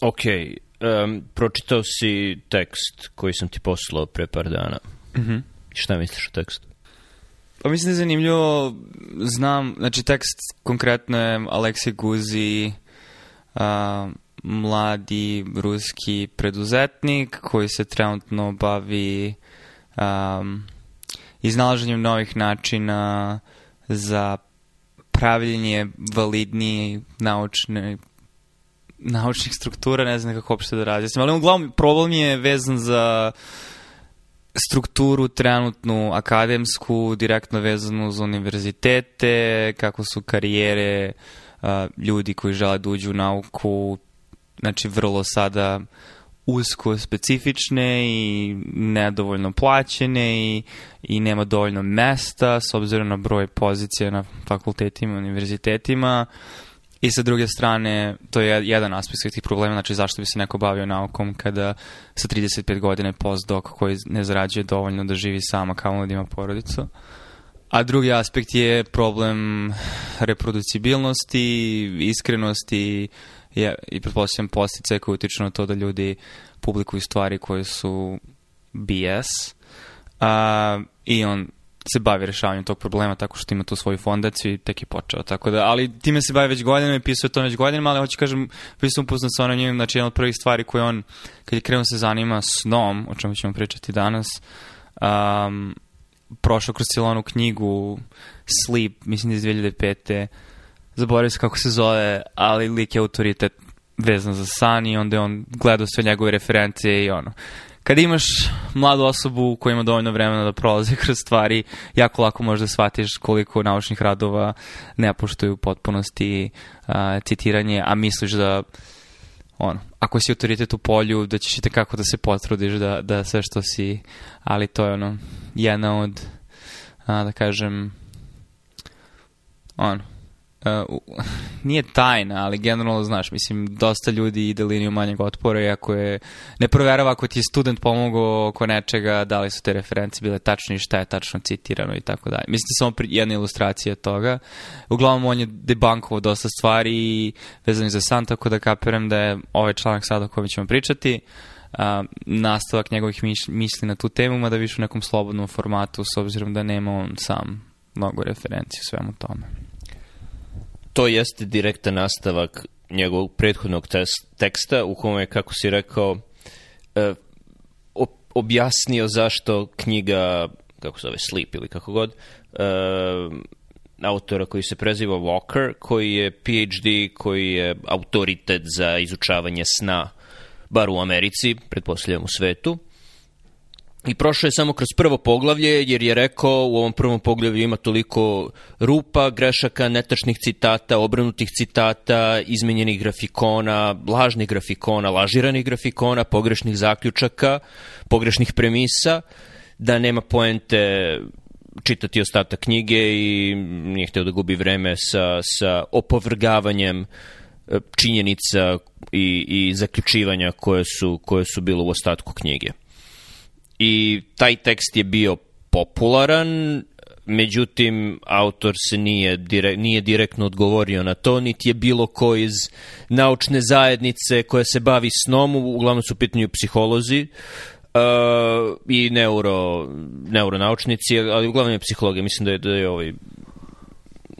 Ok, um, pročitao si tekst koji sam ti poslao pre par dana. Mm -hmm. Šta misliš o tekstu? Pa mislim da je zanimljivo, znam, znači tekst konkretno je Aleksej Guzi, a, mladi ruski preduzetnik koji se trenutno bavi um, iznalaženjem novih načina za pravljenje validnije naučne naučnih struktura, ne znam kako uopšte da razjasnim, ali uglavnom problem je vezan za strukturu trenutnu akademsku, direktno vezanu za univerzitete, kako su karijere uh, ljudi koji žele da uđu u nauku, znači vrlo sada usko specifične i nedovoljno plaćene i, i nema dovoljno mesta s obzirom na broj pozicija na fakultetima, univerzitetima. I sa druge strane, to je jedan aspekt tih problema, znači zašto bi se neko bavio naukom kada sa 35 godine postdoc koji ne zarađuje dovoljno da živi sama kao da ima porodicu. A drugi aspekt je problem reproducibilnosti, iskrenosti i, i pretpostavljam postice koji utiču na to da ljudi publikuju stvari koje su BS. A, I on se bavi rešavanjem tog problema tako što ima tu svoju fondaciju i tek je počeo. Tako da, ali time se bavi već godinama i pisao to već godinama, ali hoću kažem, prvi sam upoznat sa onom njim, znači jedna od prvih stvari koje on, kad je krenuo se zanima snom, o čemu ćemo pričati danas, um, prošao kroz cijelu knjigu Sleep, mislim da iz 2005. Zaboravio se kako se zove, ali lik je autoritet vezan za san i onda je on gledao sve njegove referencije i ono. Kad imaš mladu osobu koja ima dovoljno vremena da prolazi kroz stvari, jako lako možda shvatiš koliko naučnih radova ne poštuju potpunosti uh, citiranje, a misliš da ono, ako si autoritet u polju, da ćeš i tekako da se potrudiš da, da sve što si, ali to je ono, jedna od, a, da kažem, ono, uh, nije tajna, ali generalno, znaš, mislim, dosta ljudi ide liniju manjeg otpora i ako je, ne proverava ako ti je student pomogao oko nečega, da li su te referencije bile tačne i šta je tačno citirano i tako dalje. Mislim, samo jedna ilustracija toga. Uglavnom, on je debankovao dosta stvari vezani za san, tako da kapiram da je ovaj članak sada o kojem ćemo pričati, uh, nastavak njegovih misli na tu temu, mada više u nekom slobodnom formatu, s obzirom da nema on sam mnogo referencije u svemu tome to jeste direktan nastavak njegovog prethodnog teksta u kome je, kako si rekao, e, objasnio zašto knjiga, kako se zove, Sleep ili kako god, e, autora koji se preziva Walker, koji je PhD, koji je autoritet za izučavanje sna, bar u Americi, pretpostavljam u svetu, I prošao je samo kroz prvo poglavlje, jer je rekao u ovom prvom poglavlju ima toliko rupa, grešaka, netačnih citata, obrnutih citata, izmenjenih grafikona, lažnih grafikona, lažiranih grafikona, pogrešnih zaključaka, pogrešnih premisa, da nema poente čitati ostatak knjige i nije hteo da gubi vreme sa, sa opovrgavanjem e, činjenica i, i zaključivanja koje su, koje su bilo u ostatku knjige i taj tekst je bio popularan, međutim, autor se nije, direk, nije direktno odgovorio na to, niti je bilo ko iz naučne zajednice koja se bavi snom, uglavnom su pitanju psiholozi, uh, i neuro, neuronaučnici, ali uglavnom je psihologija, mislim da je, da je ovaj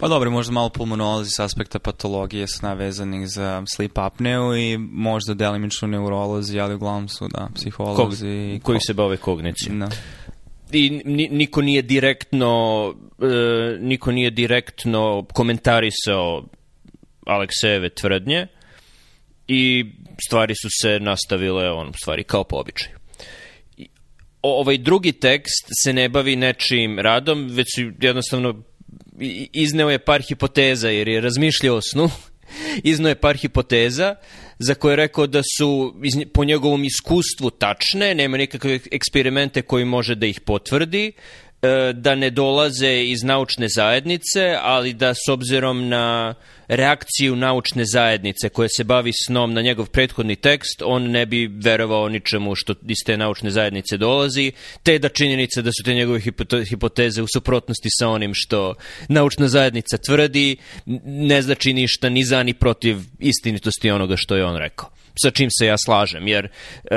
Pa dobro, možda malo pulmonolozi s aspekta patologije sna vezanih za sleep apneu i možda delimično neurolozi, ali uglavnom su, da, psiholozi. Kog, koji se bave kognicijom. Da. I niko nije direktno e, niko nije direktno komentarisao Aleksejeve tvrdnje i stvari su se nastavile on stvari kao po običaju ovaj drugi tekst se ne bavi nečim radom, već jednostavno izneo je par hipoteza jer je razmišljao o snu, izneo je par hipoteza za koje je rekao da su po njegovom iskustvu tačne, nema nikakve eksperimente koji može da ih potvrdi, da ne dolaze iz naučne zajednice, ali da s obzirom na reakciju naučne zajednice koja se bavi snom na njegov prethodni tekst, on ne bi verovao ničemu što iz te naučne zajednice dolazi, te da činjenica da su te njegove hipoteze u suprotnosti sa onim što naučna zajednica tvrdi, ne znači ništa ni za ni protiv istinitosti onoga što je on rekao. sa čim se ja slažem, jer uh,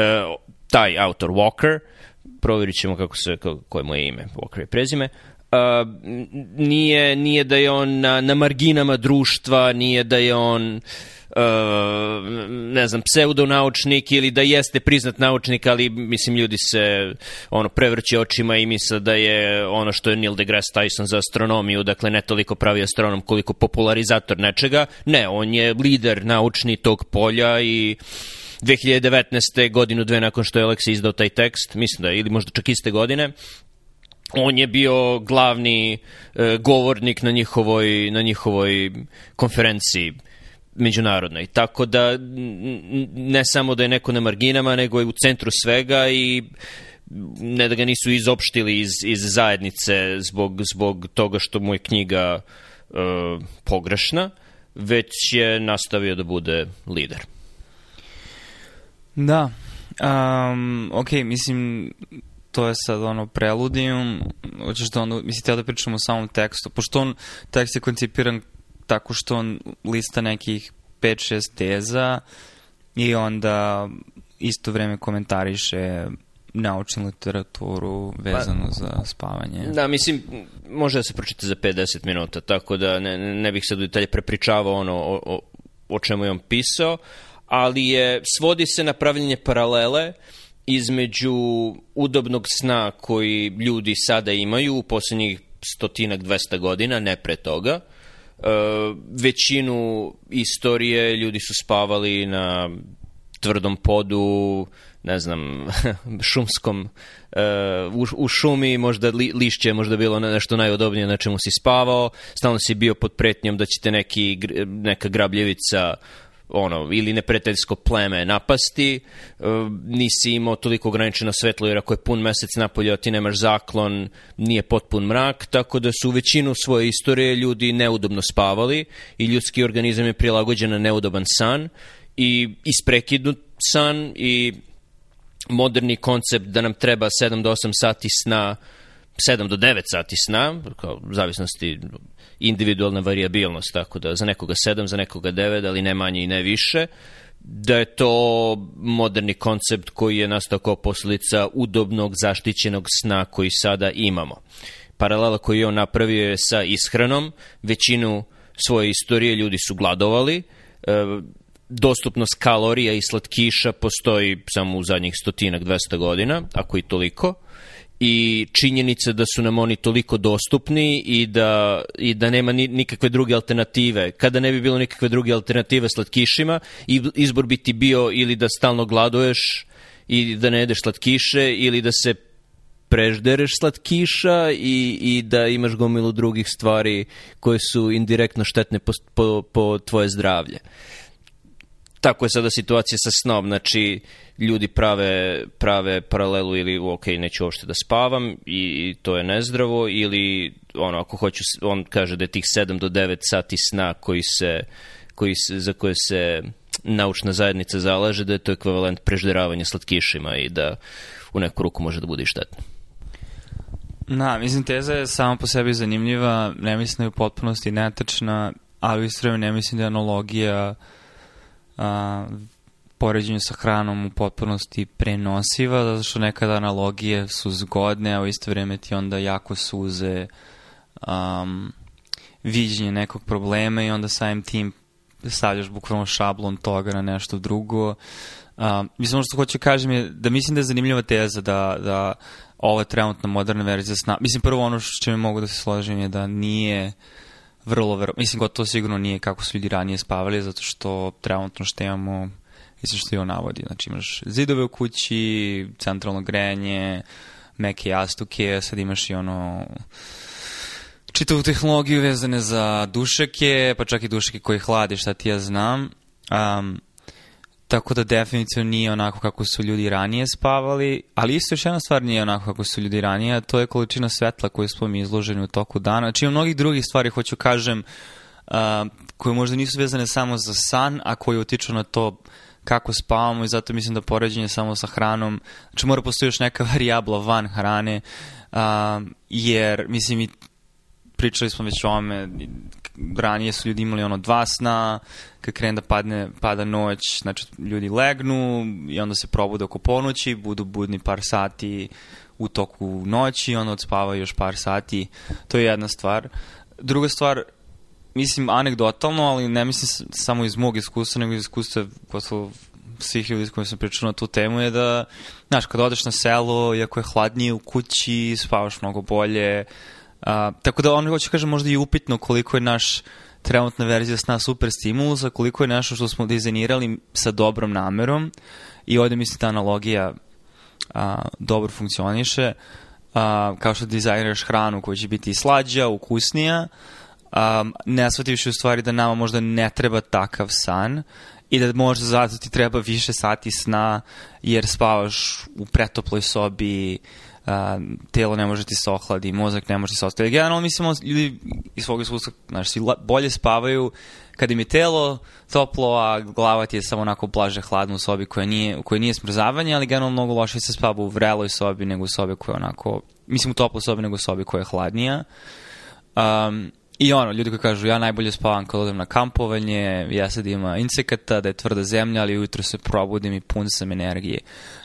taj autor Walker, provjerit ćemo kako se, kako, koje moje ime, Walker je prezime, Uh, nije, nije da je on na, na marginama društva, nije da je on uh, ne znam, pseudonaučnik ili da jeste priznat naučnik, ali mislim ljudi se ono prevrće očima i misle da je ono što je Neil deGrasse Tyson za astronomiju, dakle ne toliko pravi astronom koliko popularizator nečega. Ne, on je lider naučni tog polja i 2019. godinu dve nakon što je Alex izdao taj tekst, mislim da ili možda čak iste godine, on je bio glavni e, govornik na njihovoj, na njihovoj konferenciji međunarodnoj. Tako da ne samo da je neko na marginama, nego je u centru svega i ne da ga nisu izopštili iz, iz zajednice zbog, zbog toga što mu je knjiga e, pogrešna, već je nastavio da bude lider. Da, um, ok, mislim, to je sad ono preludijum, hoćeš da onda, mislim, da pričamo o samom tekstu, pošto on, tekst je koncipiran tako što on lista nekih 5-6 teza i onda isto vreme komentariše naučnu literaturu vezano pa, za spavanje. Da, mislim, može da se pročita za 50 minuta, tako da ne, ne bih sad u detalje prepričavao ono o, o, o čemu je on pisao, ali je, svodi se na pravljenje paralele između udobnog sna koji ljudi sada imaju u poslednjih stotinak, dvesta godina, ne pre toga. E, većinu istorije ljudi su spavali na tvrdom podu, ne znam, šumskom, uh, u, u šumi možda li, lišće možda bilo nešto najudobnije na čemu si spavao, stalno si bio pod pretnjom da će te neki, neka grabljevica ono, ili neprijateljsko pleme napasti, uh, nisi imao toliko ograničeno svetlo, jer ako je pun mesec napolje, a ti nemaš zaklon, nije potpun mrak, tako da su većinu svoje istorije ljudi neudobno spavali i ljudski organizam je prilagođen na neudoban san i isprekidnut san i moderni koncept da nam treba 7 do 8 sati sna 7 do 9 sati sna, kao u zavisnosti individualna variabilnost, tako da za nekoga 7, za nekoga 9, ali ne manje i ne više, da je to moderni koncept koji je nastao kao posljedica udobnog zaštićenog sna koji sada imamo. Paralela koju je on napravio je sa ishranom, većinu svoje istorije ljudi su gladovali, e, dostupnost kalorija i slatkiša postoji samo u zadnjih stotinak, 200 godina, ako i toliko i činjenica da su nam oni toliko dostupni i da, i da nema ni, nikakve druge alternative. Kada ne bi bilo nikakve druge alternative slatkišima, izbor bi ti bio ili da stalno gladuješ i da ne jedeš slatkiše ili da se preždereš slatkiša i, i da imaš gomilu drugih stvari koje su indirektno štetne po, po, po tvoje zdravlje. Tako je sada situacija sa snom, znači ljudi prave, prave paralelu ili ok, neću uopšte da spavam i, to je nezdravo ili ono, ako hoću, on kaže da je tih 7 do 9 sati sna koji se, koji se, za koje se naučna zajednica zalaže da je to ekvivalent prežderavanja slatkišima i da u neku ruku može da bude i štetno. Na, mislim, teza je sama po sebi zanimljiva, ne mislim da je u potpunosti netačna, ali u istrojima ne mislim da je analogija a, poređenju sa hranom u potpunosti prenosiva, zato što nekada analogije su zgodne, a u isto vreme ti onda jako suze um, viđenje nekog problema i onda samim tim stavljaš bukvalno šablon toga na nešto drugo. Um, mislim, ono što hoću da kažem je da mislim da je zanimljiva teza da, da ova trenutna moderna verzija sna... Mislim, prvo ono što mi mogu da se složim je da nije vrlo, vrlo, mislim, gotovo sigurno nije kako su ljudi ranije spavali, zato što trenutno što imamo Mislim što je on navodi. Znači imaš zidove u kući, centralno grejanje, meke jastuke, sad imaš i ono čitavu tehnologiju vezane za dušeke, pa čak i dušeke koji hladi, šta ti ja znam. Um, tako da definitivno nije onako kako su ljudi ranije spavali, ali isto još jedna stvar nije onako kako su ljudi ranije, to je količina svetla koju smo mi izloženi u toku dana. Znači ima mnogih drugih stvari, hoću kažem, uh, koje možda nisu vezane samo za san, a koje utiču na to kako spavamo i zato mislim da poređenje samo sa hranom, znači mora postoji još neka varijabla van hrane, uh, jer mislim i pričali smo već o ome, ranije su ljudi imali ono dva sna, kad krene da padne, pada noć, znači ljudi legnu i onda se probude oko ponoći, budu budni par sati u toku noći, onda odspavaju još par sati, to je jedna stvar. Druga stvar, mislim anegdotalno, ali ne mislim samo iz mog iskustva, nego iz iskustva gotovo svih ljudi s kojima sam pričao na tu temu je da, znaš, kad odeš na selo, iako je hladnije u kući, spavaš mnogo bolje. A, tako da ono hoće kažem možda i upitno koliko je naš trenutna verzija sna super stimulusa, koliko je nešto što smo dizajnirali sa dobrom namerom i ovde mislim ta analogija a, dobro funkcioniše. A, kao što dizajniraš hranu koja će biti slađa, ukusnija, um, ne shvativši u stvari da nama možda ne treba takav san i da možda zato ti treba više sati sna jer spavaš u pretoploj sobi, uh, telo ne može ti se ohladi, mozak ne može ti se ostaviti. Generalno mislimo ljudi iz svog iskustva znaš, si bolje spavaju kad im je telo toplo, a glava ti je samo onako blaže hladno u sobi koja nije, u kojoj nije smrzavanje, ali generalno mnogo loše se spava u vreloj sobi nego u sobi koja je onako, mislim u toploj sobi nego u sobi koja je hladnija. Um, I ono, ljudi koji kažu ja najbolje spavam kad odem na kampovanje, ja sad ima insekata, da je tvrda zemlja, ali ujutro se probudim i pun sam energije.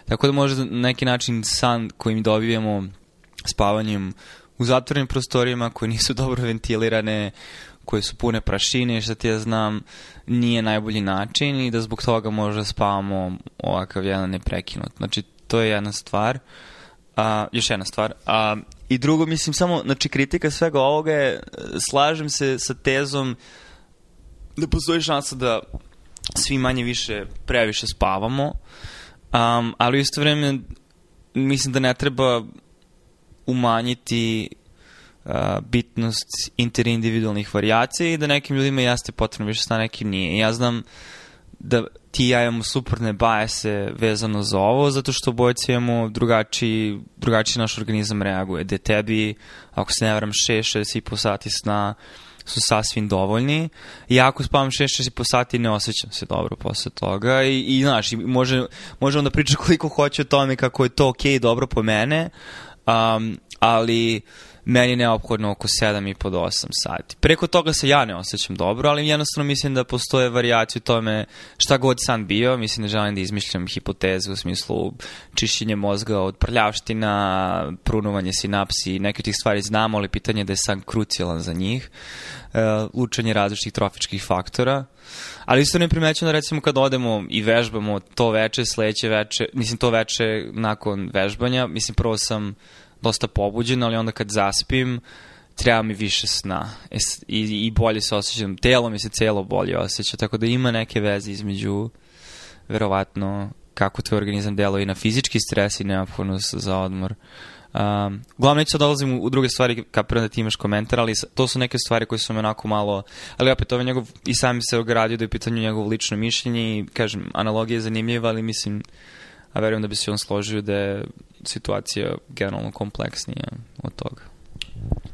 Tako da možda na neki način san koji mi dobijemo spavanjem u zatvorenim prostorijama koje nisu dobro ventilirane, koje su pune prašine, što ti ja znam, nije najbolji način i da zbog toga možda spavamo ovakav jedan neprekinut. Znači, to je jedna stvar. A, još jedna stvar. A, I drugo, mislim, samo, znači, kritika svega ovoga je, slažem se sa tezom da postoji šansa da svi manje više previše spavamo, um, ali u isto vreme mislim da ne treba umanjiti uh, bitnost interindividualnih variacija i da nekim ljudima jeste potrebno više sta, nekim nije. Ja znam da ti i ja imamo suprotne bajese vezano za ovo, zato što obojci imamo drugačiji, drugačiji naš organizam reaguje. Gde tebi, ako se ne varam, 6-6,5 sati sna su sasvim dovoljni. I ako spavam 6-6,5 sati ne osjećam se dobro posle toga. I, i znaš, može, može onda pričati koliko hoće o tome kako je to okej, okay, dobro po mene, um, ali meni je neophodno oko 7,5 do 8 sati. Preko toga se ja ne osjećam dobro, ali jednostavno mislim da postoje variacije u tome šta god san bio. Mislim da želim da izmišljam hipotezu u smislu čišćenje mozga od prljavština, prunovanje sinapsi, neke od tih stvari znamo, ali pitanje je da je san krucijalan za njih. Uh, učenje različitih trofičkih faktora. Ali isto ne primećam da recimo kad odemo i vežbamo to veče, sledeće veče, mislim to veče nakon vežbanja, mislim prvo sam dosta pobuđen, ali onda kad zaspim, treba mi više sna e, i, i bolje se osjećam, telo mi se celo bolje osjeća, tako da ima neke veze između verovatno kako tvoj organizam deluje i na fizički stres i neophodnost za odmor. Um, uglavnom neću da dolazim u druge stvari kapiram da ti imaš komentar, ali to su neke stvari koje su me onako malo, ali opet ovo njegov, i sam se ogradio da je pitanju njegovo lično mišljenje i kažem, analogija je zanimljiva, ali mislim a verujem da bi se on složio da je situacija generalno kompleksnija od toga.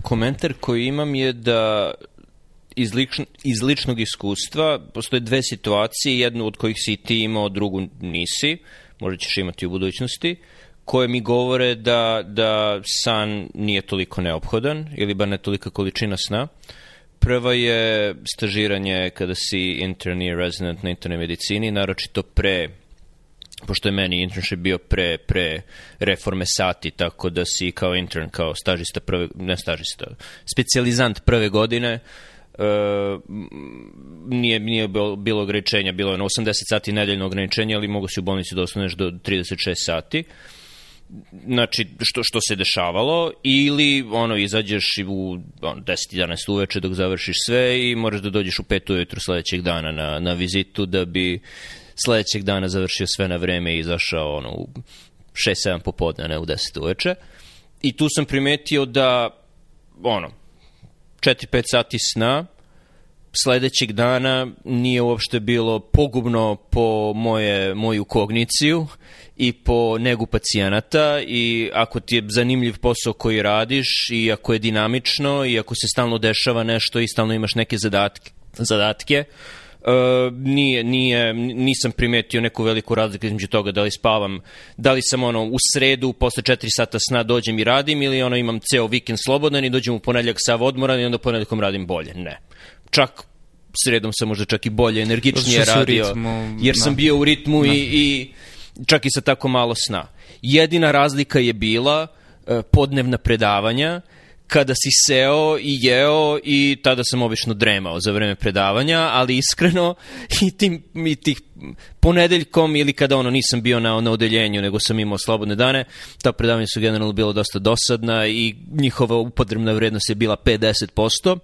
Komentar koji imam je da iz, lično, iz ličnog iskustva postoje dve situacije, jednu od kojih si ti imao, drugu nisi, možda ćeš imati u budućnosti, koje mi govore da, da san nije toliko neophodan ili bar ne tolika količina sna. Prva je stažiranje kada si interni resident na internoj medicini, naročito pre pošto je meni internship bio pre, pre reforme sati, tako da si kao intern, kao stažista prve, ne stažista, specializant prve godine, Uh, nije, nije bilo ograničenja, bilo je na 80 sati nedeljno ograničenje, ali mogu si u bolnici da ostaneš do 36 sati. Znači, što, što se dešavalo, ili ono, izađeš u on, 10-11 uveče dok završiš sve i moraš da dođeš u 5 ujutru sledećeg dana na, na vizitu da bi sledećeg dana završio sve na vreme i izašao ono, u 6-7 popodne, ne u 10 uveče. I tu sam primetio da, ono, 4-5 sati sna, sledećeg dana nije uopšte bilo pogubno po moje, moju kogniciju i po negu pacijenata i ako ti je zanimljiv posao koji radiš i ako je dinamično i ako se stalno dešava nešto i stalno imaš neke zadatke, zadatke Uh, nije, nije, nisam primetio neku veliku razliku između toga da li spavam, da li sam ono u sredu posle 4 sata sna dođem i radim ili ono imam ceo vikend slobodan i dođem u ponedljak sav odmoran i onda ponedljakom radim bolje. Ne. Čak sredom sam možda čak i bolje, energičnije radio, ritmu, jer sam da. bio u ritmu da. i, i čak i sa tako malo sna. Jedina razlika je bila uh, podnevna predavanja, kada si seo i jeo i tada sam obično dremao za vreme predavanja, ali iskreno i, tim, i tih ponedeljkom ili kada ono nisam bio na, na odeljenju nego sam imao slobodne dane, ta predavanja su generalno bilo dosta dosadna i njihova upotrebna vrednost je bila 50%.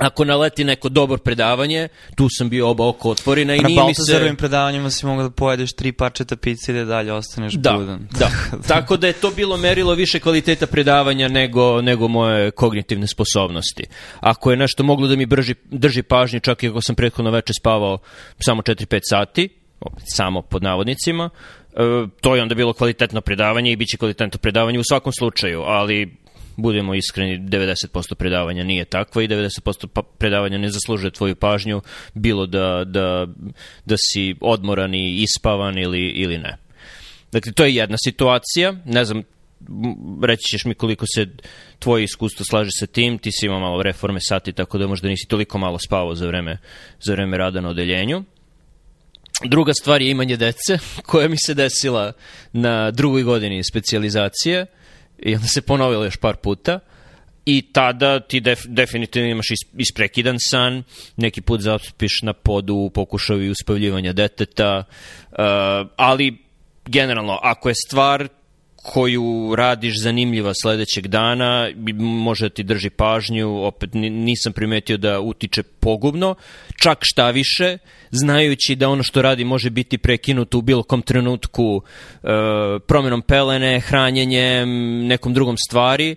Ako naleti neko dobro predavanje, tu sam bio oba oko otvorina i nije mi se... Na Baltazarovim predavanjima si mogao da pojedeš tri parčeta pice i da dalje ostaneš da, budan. Da, tako da je to bilo merilo više kvaliteta predavanja nego, nego moje kognitivne sposobnosti. Ako je nešto moglo da mi brži, drži pažnju, čak i ako sam prethodno veče spavao samo 4-5 sati, opet samo pod navodnicima, e, to je onda bilo kvalitetno predavanje i bit će kvalitetno predavanje u svakom slučaju, ali budemo iskreni, 90% predavanja nije takva i 90% pa, predavanja ne zaslužuje tvoju pažnju, bilo da, da, da si odmoran i ispavan ili, ili ne. Dakle, to je jedna situacija, ne znam, reći ćeš mi koliko se tvoje iskustvo slaže sa tim, ti si imao malo reforme sati, tako da možda nisi toliko malo spavao za vreme, za vreme rada na odeljenju. Druga stvar je imanje dece, koja mi se desila na drugoj godini specializacije i onda se ponovilo još par puta. I tada ti def, definitivno imaš is, isprekidan san, neki put zaspiš na podu u pokušaju uspavljivanja deteta, uh, ali generalno, ako je stvar koju radiš zanimljiva sledećeg dana, može da ti drži pažnju, opet nisam primetio da utiče pogubno, čak šta više, znajući da ono što radi može biti prekinuto u bilo kom trenutku e, promenom pelene, hranjenjem, nekom drugom stvari,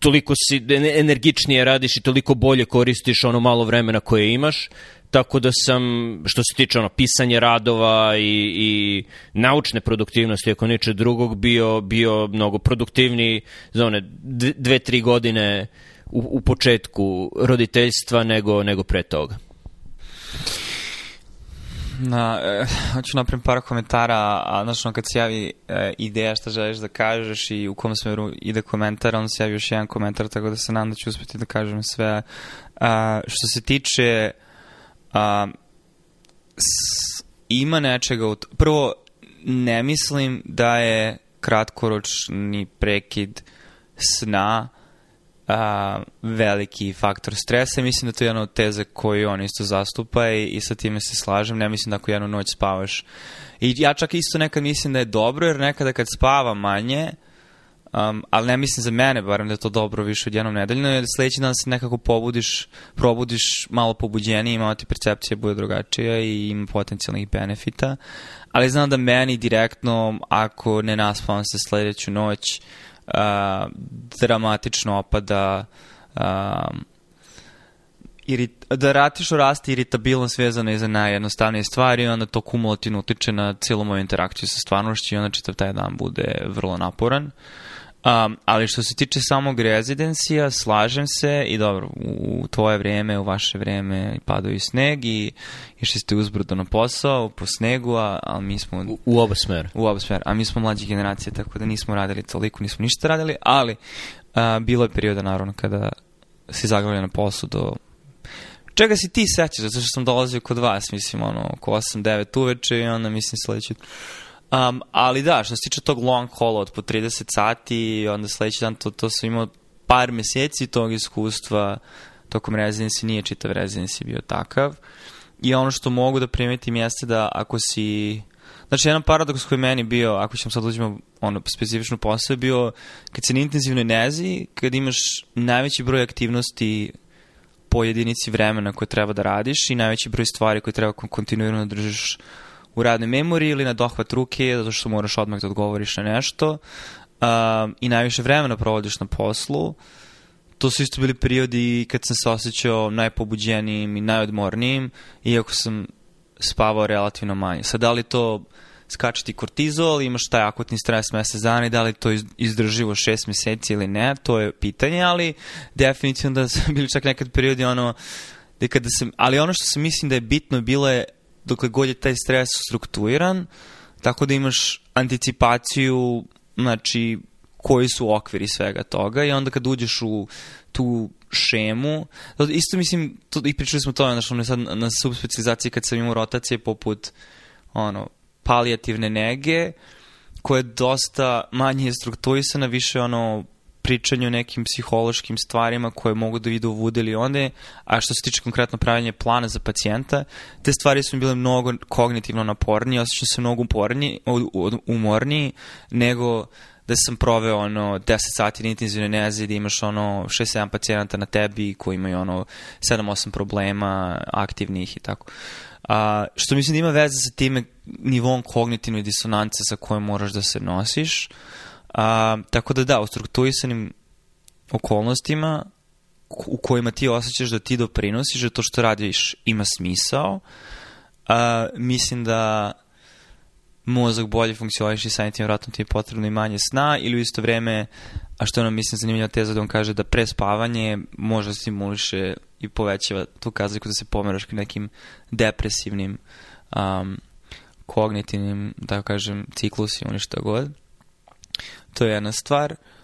toliko si energičnije radiš i toliko bolje koristiš ono malo vremena koje imaš, tako da sam, što se tiče ono, pisanje radova i, i naučne produktivnosti, ako niče drugog, bio, bio mnogo produktivniji za one dve, tri godine u, u početku roditeljstva nego, nego pre toga. Na, e, hoću napravim par komentara, a znaš, kad se javi e, ideja šta želiš da kažeš i u kom smeru ide komentar, onda se javi još jedan komentar, tako da se nadam da ću uspeti da kažem sve. A, što se tiče a, s, ima nečega, u prvo, ne mislim da je kratkoročni prekid sna a, veliki faktor stresa. Mislim da to je jedna od teze koju on isto zastupa i, i sa time se slažem. Ne mislim da ako jednu noć spavaš. I ja čak isto nekad mislim da je dobro, jer nekada kad spava manje, Um, ali ne mislim za mene, barem da je to dobro više od jednom nedeljno, jer sledeći dan se nekako pobudiš, probudiš malo pobuđenije, ima ti percepcija bude drugačija i ima potencijalnih benefita. Ali znam da meni direktno, ako ne naspavam se sledeću noć, uh, dramatično opada uh, irit, da ratiš rasti iritabilnost vezana i za najjednostavnije stvari i onda to kumulativno utiče na cijelu moju interakciju sa stvarnošću i onda čitav taj dan bude vrlo naporan. Uh, Um, ali što se tiče samog rezidencija, slažem se i dobro, u tvoje vreme, u vaše vreme padao i sneg i išli ste uzbrdo na posao po snegu, a, a mi smo... U, u oba smera. U oba smera, a mi smo mlađe generacije, tako da nismo radili toliko, nismo ništa radili, ali a, bilo je perioda naravno kada si zaglavio na poslu do čega si ti sećaš, zato što sam dolazio kod vas, mislim, ono, oko 8-9 uveče i onda, mislim, sledeći Um, ali da, što se tiče tog long haula od po 30 sati, onda sledeći dan to, to sam imao par meseci tog iskustva tokom rezidenci, nije čitav rezidenci bio takav. I ono što mogu da primetim jeste da ako si... Znači, jedan paradoks koji je meni bio, ako ćemo sad uzimo ono, specifičnu posao, bio kad se na intenzivnoj nezi, kad imaš najveći broj aktivnosti po jedinici vremena koje treba da radiš i najveći broj stvari koje treba kontinuirano da držiš u radnoj memoriji ili na dohvat ruke, zato što moraš odmah da odgovoriš na nešto uh, i najviše vremena provodiš na poslu. To su isto bili periodi kad sam se osjećao najpobuđenijim i najodmornijim, iako sam spavao relativno manje. Sad, da li to skače ti kortizol, imaš taj akutni stres mesec dana i da li to izdrživo šest meseci ili ne, to je pitanje, ali definitivno da su bili čak nekad periodi ono da kada se, ali ono što se mislim da je bitno bilo je dokle god je taj stres strukturiran, tako da imaš anticipaciju, znači, koji su okviri svega toga i onda kad uđeš u tu šemu, isto mislim, to, i pričali smo to, znači, sad na subspecializaciji kad sam imao rotacije poput ono, palijativne nege, koja je dosta manje strukturisana, više ono pričanju o nekim psihološkim stvarima koje mogu da idu u ili onde, a što se tiče konkretno pravljanja plana za pacijenta, te stvari su mi bile mnogo kognitivno napornije, osjećam se mnogo uporniji, umorniji nego da sam proveo ono 10 sati na intenzivnoj nezi da imaš ono 6-7 pacijenata na tebi koji imaju ono 7-8 problema aktivnih i tako. A, što mislim da ima veze sa time nivom kognitivne disonance sa kojom moraš da se nosiš. A, tako da da, u strukturisanim okolnostima u kojima ti osjećaš da ti doprinosiš, da to što radiš ima smisao, a, mislim da mozak bolje funkcioniš i samim tim vratno ti je potrebno i manje sna ili u isto vreme, a što nam mislim zanimljiva teza da on kaže da pre spavanje može da stimuliše i povećava tu kazaliku da se pomeraš ka nekim depresivnim um, kognitivnim, da kažem, ciklusima ili šta god. To je jedna stvar. Uh,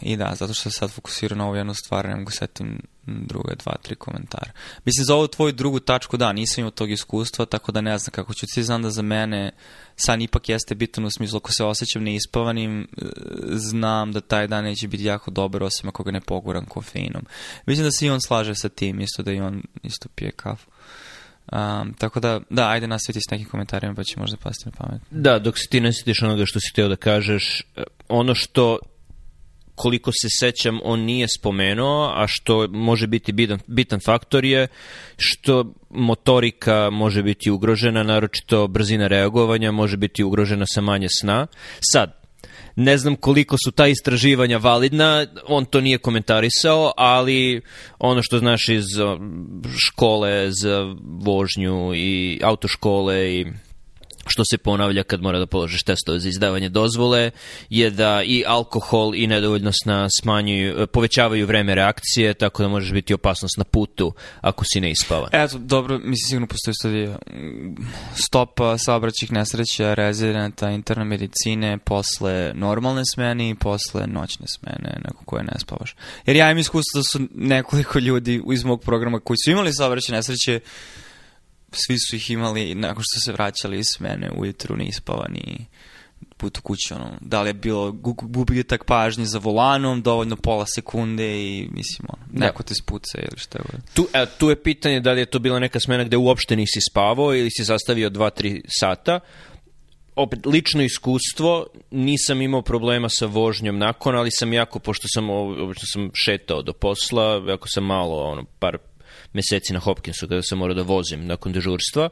I da, zato što se sad fokusirao na ovu jednu stvar, ne mogu setim druge dva, tri komentara. Mislim, za ovu tvoju drugu tačku, da, nisam imao tog iskustva, tako da ne znam kako ću ti znam da za mene san ipak jeste bitan u smislu ako se osjećam neispavanim, e, znam da taj dan neće biti jako dobar osim ako ga ne poguram kofeinom. Mislim da se i on slaže sa tim, isto da i on isto pije kafu. Um, tako da, da, ajde nastaviti s nekim komentarima pa će možda pasti na pamet. Da, dok se ti ne sjetiš onoga što si htio da kažeš, ono što koliko se sećam, on nije spomenuo, a što može biti bitan, bitan faktor je što motorika može biti ugrožena, naročito brzina reagovanja može biti ugrožena sa manje sna. Sad, ne znam koliko su ta istraživanja validna, on to nije komentarisao, ali ono što znaš iz škole za vožnju i autoškole i što se ponavlja kad mora da položiš testove za izdavanje dozvole, je da i alkohol i nedovoljno sna smanjuju, povećavaju vreme reakcije, tako da možeš biti opasnost na putu ako si neispavan. Eto, dobro, mislim sigurno postoji studija. Stopa saobraćih nesreća rezidenta interne medicine posle normalne smene i posle noćne smene, neko koje ne spavaš. Jer ja imam iskustvo da su nekoliko ljudi iz mog programa koji su imali saobraćaj nesreće svi su ih imali nakon što se vraćali iz smene ujutru nispavani put u kući, ono, da li je bilo gubitak pažnje za volanom, dovoljno pola sekunde i mislim, ono, da. neko da. te spuca ili šta je. Tu, e, tu je pitanje da li je to bila neka smena gde uopšte nisi spavao ili si zastavio 2-3 sata, opet lično iskustvo, nisam imao problema sa vožnjom nakon, ali sam jako, pošto sam, obično sam šetao do posla, ako sam malo, ono, par meseci na Hopkinsu kada sam morao da vozim nakon dežurstva.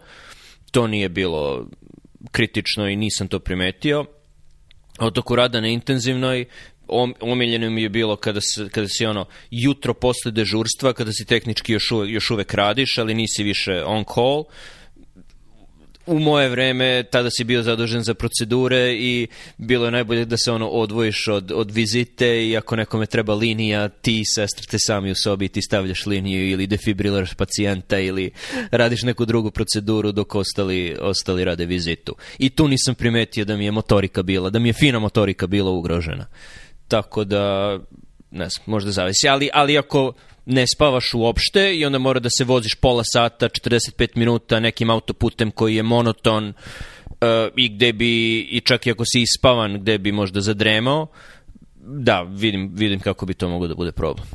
To nije bilo kritično i nisam to primetio. Od toku rada na intenzivnoj, omiljeno mi je bilo kada, se, kada si ono jutro posle dežurstva, kada si tehnički još uvek, još uvek radiš, ali nisi više on call, u moje vreme tada si bio zadužen za procedure i bilo je najbolje da se ono odvojiš od, od vizite i ako nekome treba linija, ti i sestra te sami u sobi ti stavljaš liniju ili defibriliraš pacijenta ili radiš neku drugu proceduru dok ostali, ostali rade vizitu. I tu nisam primetio da mi je motorika bila, da mi je fina motorika bila ugrožena. Tako da, ne znam, možda zavisi. Ali, ali ako ne spavaš uopšte i onda mora da se voziš pola sata, 45 minuta nekim autoputem koji je monoton uh, i gde bi, i čak i ako si ispavan, gde bi možda zadremao, da, vidim, vidim kako bi to moglo da bude problem.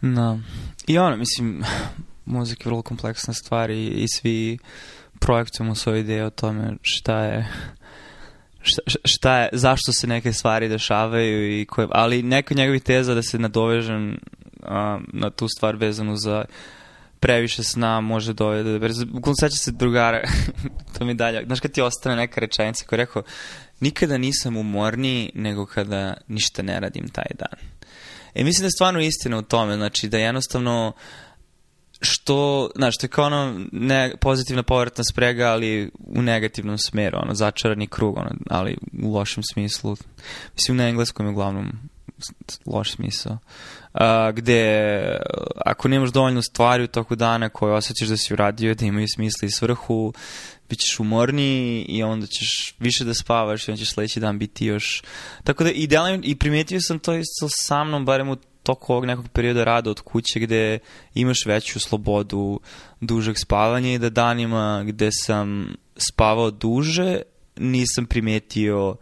Da. I ono, mislim, muzika je vrlo kompleksna stvar i, i svi projektujemo svoje ideje o tome šta je šta, šta je, zašto se neke stvari dešavaju i koje, ali neka njegovih teza da se nadovežem a, na tu stvar vezanu za previše sna može dovede. Bukvalno seća se drugara, to mi dalje. Znaš kad ti ostane neka rečenica koja je rekao, nikada nisam umorniji nego kada ništa ne radim taj dan. E mislim da je stvarno istina u tome, znači da jednostavno što, znaš, to je kao ono ne, pozitivna povratna sprega, ali u negativnom smeru, ono, začarani krug, ono, ali u lošem smislu. Mislim, na engleskom je uglavnom loš smisao. Uh, gde ako nemaš dovoljno stvari u toku dana koje osjećaš da si uradio, da imaju smisla i svrhu, bit ćeš umorniji i onda ćeš više da spavaš i onda ćeš sledeći dan biti još... Tako da idealno i primetio sam to isto sa mnom, barem u toku ovog nekog perioda rada od kuće gde imaš veću slobodu dužeg spavanja i da danima gde sam spavao duže nisam primetio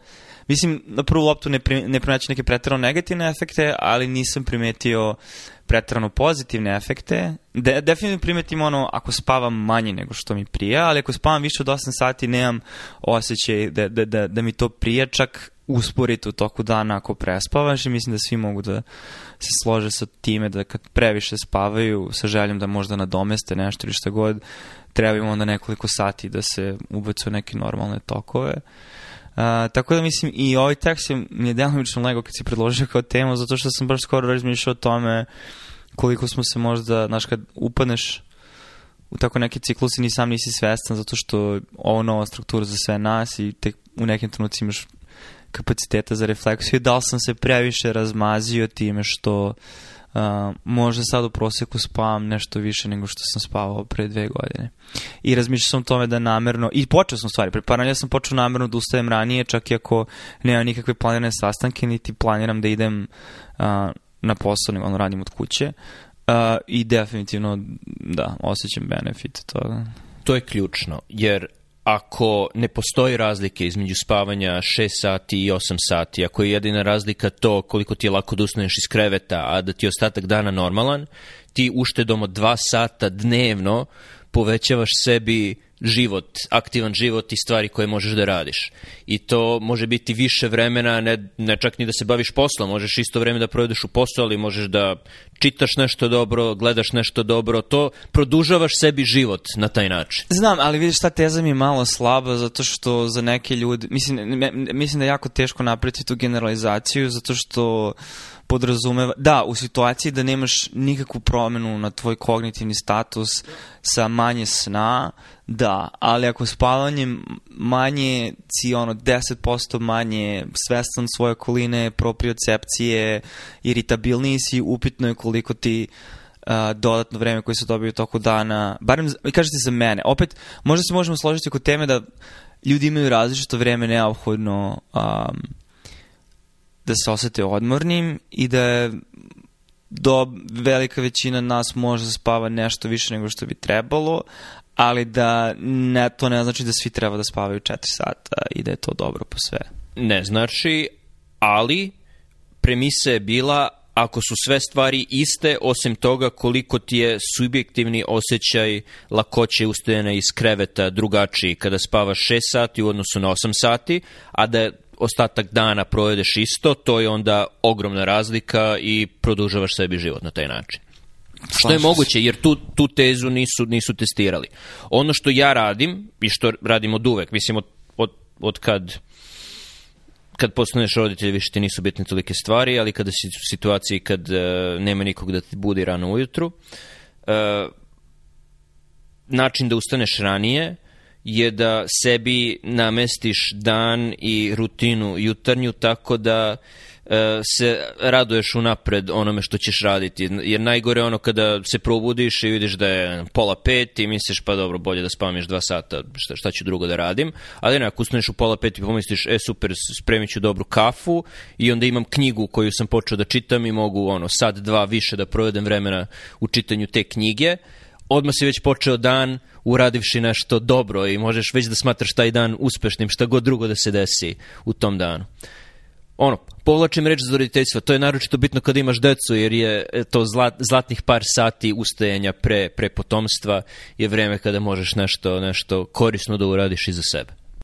mislim na prvu loptu ne, pri, ne primeću neke pretrano negativne efekte, ali nisam primetio pretrano pozitivne efekte. De, definitivno primetim ono ako spavam manje nego što mi prija, ali ako spavam više od 8 sati nemam osjećaj da, da, da, da mi to prija, čak usporiti u toku dana ako prespavaš i mislim da svi mogu da se slože sa time da kad previše spavaju sa željom da možda nadomeste nešto ili šta god, treba im onda nekoliko sati da se ubacu neke normalne tokove. Uh, tako da mislim i ovaj tekst je, mi je delimično lego kad si predložio kao temu zato što sam baš skoro razmišljao o tome koliko smo se možda, znaš kad upadneš u tako neke ciklusi ni sam nisi svestan zato što ovo nova struktura za sve nas i tek u nekim trenucima imaš kapaciteta za refleksiju. Da li sam se previše razmazio time što možda sad u proseku spavam nešto više nego što sam spavao pre dve godine. I razmišljao sam o tome da namerno, i počeo sam stvari, pre par sam počeo namerno da ustajem ranije, čak i ako nema nikakve planirane sastanke, niti planiram da idem uh, na posao, nego ono radim od kuće. Uh, I definitivno, da, osjećam benefit toga. To je ključno, jer ako ne postoji razlike između spavanja 6 sati i 8 sati, ako je jedina razlika to koliko ti je lako da usneš iz kreveta, a da ti je ostatak dana normalan, ti uštedom od 2 sata dnevno povećavaš sebi život, aktivan život i stvari koje možeš da radiš. I to može biti više vremena, ne, ne čak ni da se baviš poslom, možeš isto vreme da provedeš u poslu, ali možeš da čitaš nešto dobro, gledaš nešto dobro, to produžavaš sebi život na taj način. Znam, ali vidiš ta teza mi je malo slaba zato što za neke ljudi, mislim, mislim da je jako teško napraviti tu generalizaciju zato što podrazumeva, da, u situaciji da nemaš nikakvu promenu na tvoj kognitivni status sa manje sna, da, ali ako spavanjem manje si ono 10% manje svestan svoje okoline, propriocepcije, iritabilniji si, upitno je koliko ti uh, dodatno vreme koje se dobiju toku dana, barem, kažete za mene, opet, možda se možemo složiti oko teme da ljudi imaju različito vreme neophodno um, da se osete odmornim i da je do velika većina nas može da spava nešto više nego što bi trebalo, ali da ne, to ne znači da svi treba da spavaju 4 sata i da je to dobro po sve. Ne znači, ali premisa je bila ako su sve stvari iste, osim toga koliko ti je subjektivni osjećaj lakoće ustajanja iz kreveta drugačiji kada spavaš 6 sati u odnosu na 8 sati, a da ostatak dana provedeš isto, to je onda ogromna razlika i produžavaš sebi život na taj način. Što je moguće, jer tu, tu tezu nisu, nisu testirali. Ono što ja radim, i što radim od uvek, mislim od, od, od kad kad postaneš roditelj više ti nisu bitne tolike stvari, ali kada si u situaciji kad uh, nema nikog da ti budi rano ujutru, uh, način da ustaneš ranije je da sebi namestiš dan i rutinu jutarnju tako da e, se raduješ unapred onome što ćeš raditi. Jer najgore ono kada se probudiš i vidiš da je pola pet i misliš pa dobro, bolje da spamiš dva sata, šta, šta ću drugo da radim. Ali ne, ako ustaneš u pola pet i pomisliš, e super, spremit ću dobru kafu i onda imam knjigu koju sam počeo da čitam i mogu ono sad dva više da provedem vremena u čitanju te knjige, odmah si već počeo dan uradivši nešto dobro i možeš već da smatraš taj dan uspešnim, šta god drugo da se desi u tom danu. Ono, povlačim reč za roditeljstvo, to je naročito bitno kada imaš decu, jer je e, to zlat, zlatnih par sati ustajanja pre, pre potomstva je vreme kada možeš nešto, nešto korisno da uradiš i za sebe.